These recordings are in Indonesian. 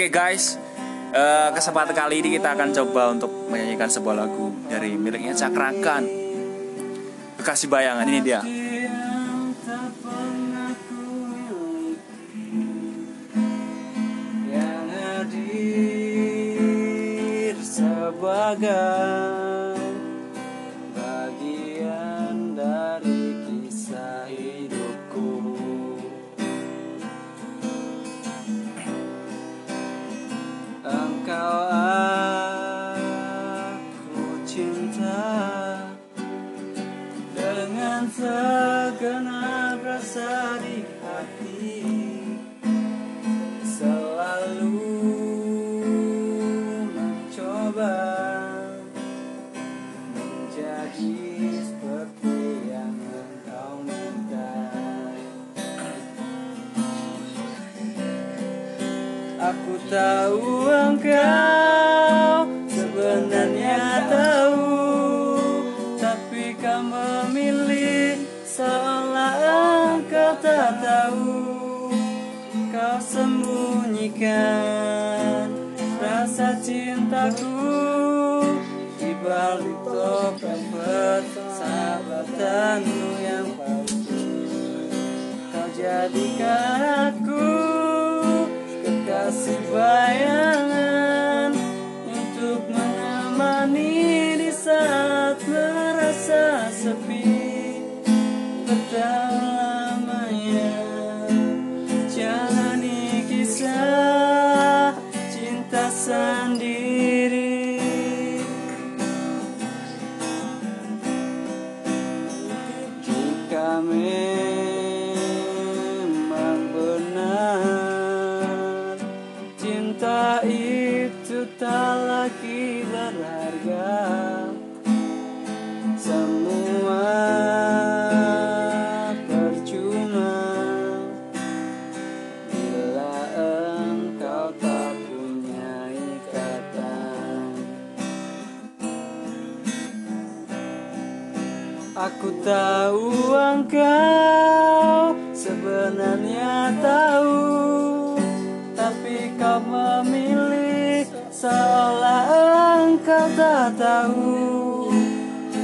Oke guys, eh, kesempatan kali ini kita akan coba untuk menyanyikan sebuah lagu dari miliknya Cakrakan. Kekasih bayangan ini dia. yang hadir sebagai segenap rasa di hati. Selalu mencoba menjadi seperti yang engkau minta. Aku tahu engkau tahu kau sembunyikan rasa cintaku di balik topeng persahabatanmu yang palsu. Kau jadikan jika memang benar. Cinta itu tak lagi berharga. Semua percuma. Bila engkau tak punya ikatan. Aku tahu engkau sebenarnya tahu Tapi kau memilih seolah engkau tak tahu.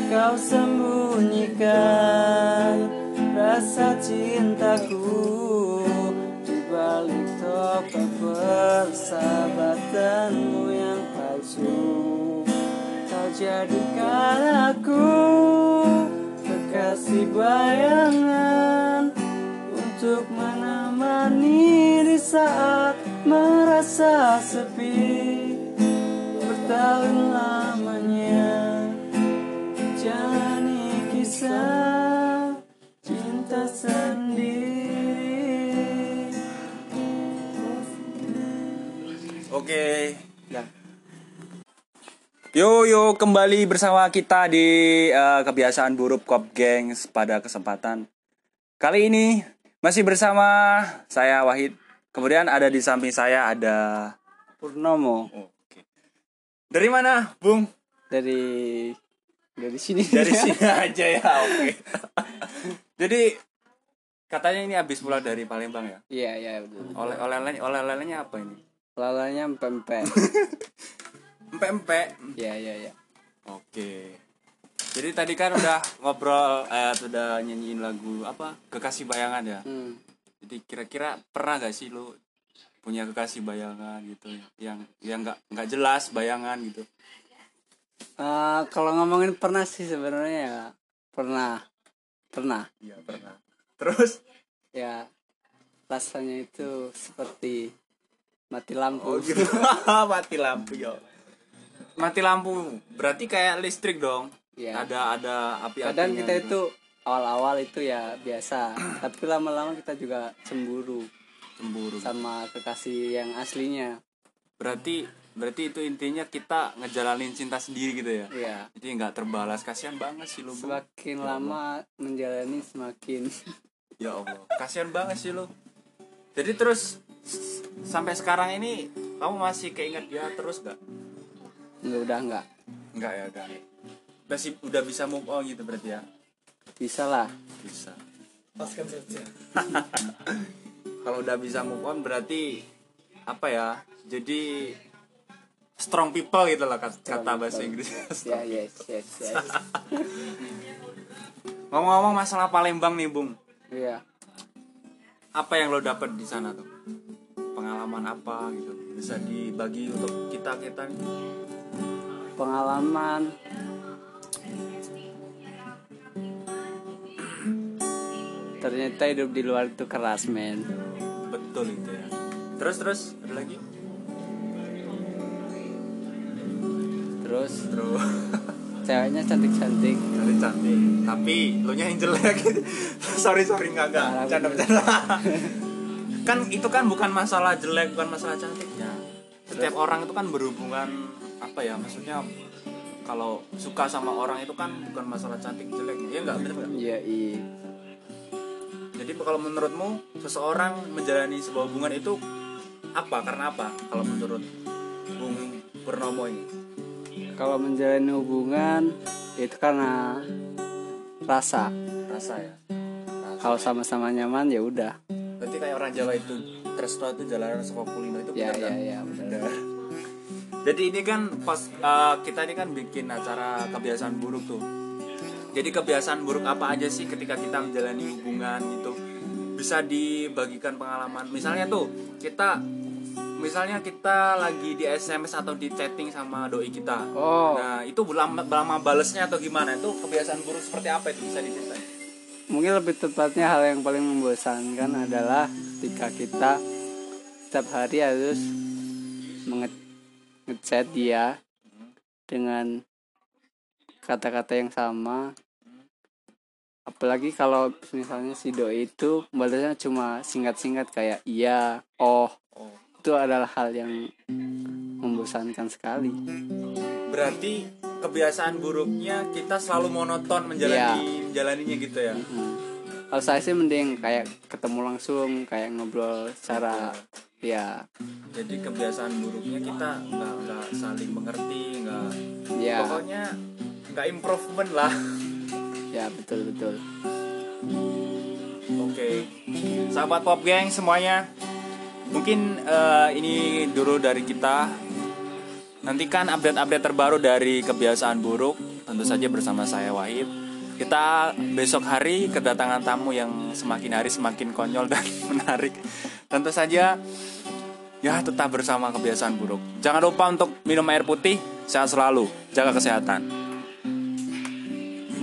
Kau sembunyikan rasa cintaku Di balik topeng persahabatanmu yang palsu. Kau jadikan aku kekasih bayangan Untuk menemani di saat merasa sepi Bertahun lamanya Jalani kisah cinta sendiri Oke. Ya. Yo yo kembali bersama kita di eh, kebiasaan buruk Cop Gangs pada kesempatan kali ini masih bersama saya Wahid. Kemudian ada di samping saya ada Purnomo Oke. Dari mana, Bung? dari dari sini Dari sini aja ya. Oke. Jadi katanya ini habis pulang dari Palembang ya. Iya iya betul. Oleh oleh oleh olehnya apa ini? Lalanya pempek. Empek-empek. Iya iya iya. Oke. Jadi tadi kan udah ngobrol eh sudah nyanyiin lagu apa? Kekasih bayangan ya. Hmm. Jadi kira-kira pernah gak sih lu punya kekasih bayangan gitu yang yang nggak nggak jelas bayangan gitu. Eh, kalau ngomongin pernah sih sebenarnya ya pernah pernah Iya, pernah. Terus ya rasanya itu seperti mati lampu oh gitu. mati lampu yo. Mati lampu berarti kayak listrik dong. Iya. Ada ada api-apinya. kadang kita gitu. itu awal-awal itu ya biasa tapi lama-lama kita juga cemburu cemburu. sama kekasih yang aslinya Berarti berarti itu intinya kita ngejalanin cinta sendiri gitu ya. ya Jadi nggak terbalas kasihan banget sih lu. Bu. semakin lama menjalani semakin Ya Allah, kasihan banget sih lo. Jadi terus sampai sekarang ini kamu masih keinget dia terus gak? Nggak, udah nggak. Enggak ya, udah. Udah, sih- udah bisa move on gitu berarti ya? bisa lah. Bisa. Paskan saja. Kalau udah bisa move on berarti apa ya jadi strong people gitu lah kata, kata bahasa Inggris. Ya yes yes yes. Ngomong-ngomong masalah Palembang nih bung. Iya. Apa yang lo dapet di sana tuh? Pengalaman apa gitu? Bisa dibagi untuk kita kita nih pengalaman. Ternyata hidup di luar itu keras men. Betul itu ya. Terus terus ada lagi? Terus? Terus. Ceweknya cantik cantik cantik cantik tapi lo nya yang jelek. Sorry sorry nggak nggak Parah, bercanda kan itu kan bukan masalah jelek bukan masalah cantiknya setiap orang itu kan berhubungan apa ya maksudnya kalau suka sama orang itu kan bukan masalah cantik jeleknya. Ya nggak bener nggak? Iya iya. Jadi kalau menurutmu seseorang menjalani sebuah hubungan itu apa? Karena apa? Kalau menurut Bung Purnomo ini? Kalau menjalani hubungan itu karena rasa. Rasa ya? Rasa. kalau sama-sama nyaman ya udah. Berarti kayak orang Jawa itu Tresno itu jalanan sama kulino itu ya benar ya kan? ya benar Benar. Jadi ini kan pas uh, kita ini kan bikin acara kebiasaan buruk tuh. Jadi kebiasaan buruk apa aja sih ketika kita menjalani hubungan gitu? Bisa dibagikan pengalaman. Misalnya tuh kita misalnya kita lagi di SMS atau di chatting sama doi kita. oh Nah, itu lama, lama balesnya atau gimana? Itu kebiasaan buruk seperti apa itu bisa diceritain? mungkin lebih tepatnya hal yang paling membosankan adalah ketika kita setiap hari harus menge ngechat dia dengan kata-kata yang sama apalagi kalau misalnya si doi itu balasnya cuma singkat-singkat kayak iya oh Oh. itu adalah hal yang membosankan sekali Berarti kebiasaan buruknya kita selalu monoton menjalani menjalaninya gitu ya. Hmm. Kalau saya sih mending kayak ketemu langsung, kayak ngobrol secara ya Jadi kebiasaan buruknya kita nggak nggak saling mengerti, nggak ya pokoknya nggak improvement lah. ya betul betul. Oke, sahabat pop gang semuanya, mungkin eh, ini dulu dari kita. Nantikan update-update terbaru dari kebiasaan buruk, tentu saja bersama saya Wahid. Kita besok hari kedatangan tamu yang semakin hari semakin konyol dan menarik. Tentu saja ya tetap bersama kebiasaan buruk. Jangan lupa untuk minum air putih, sehat selalu, jaga kesehatan.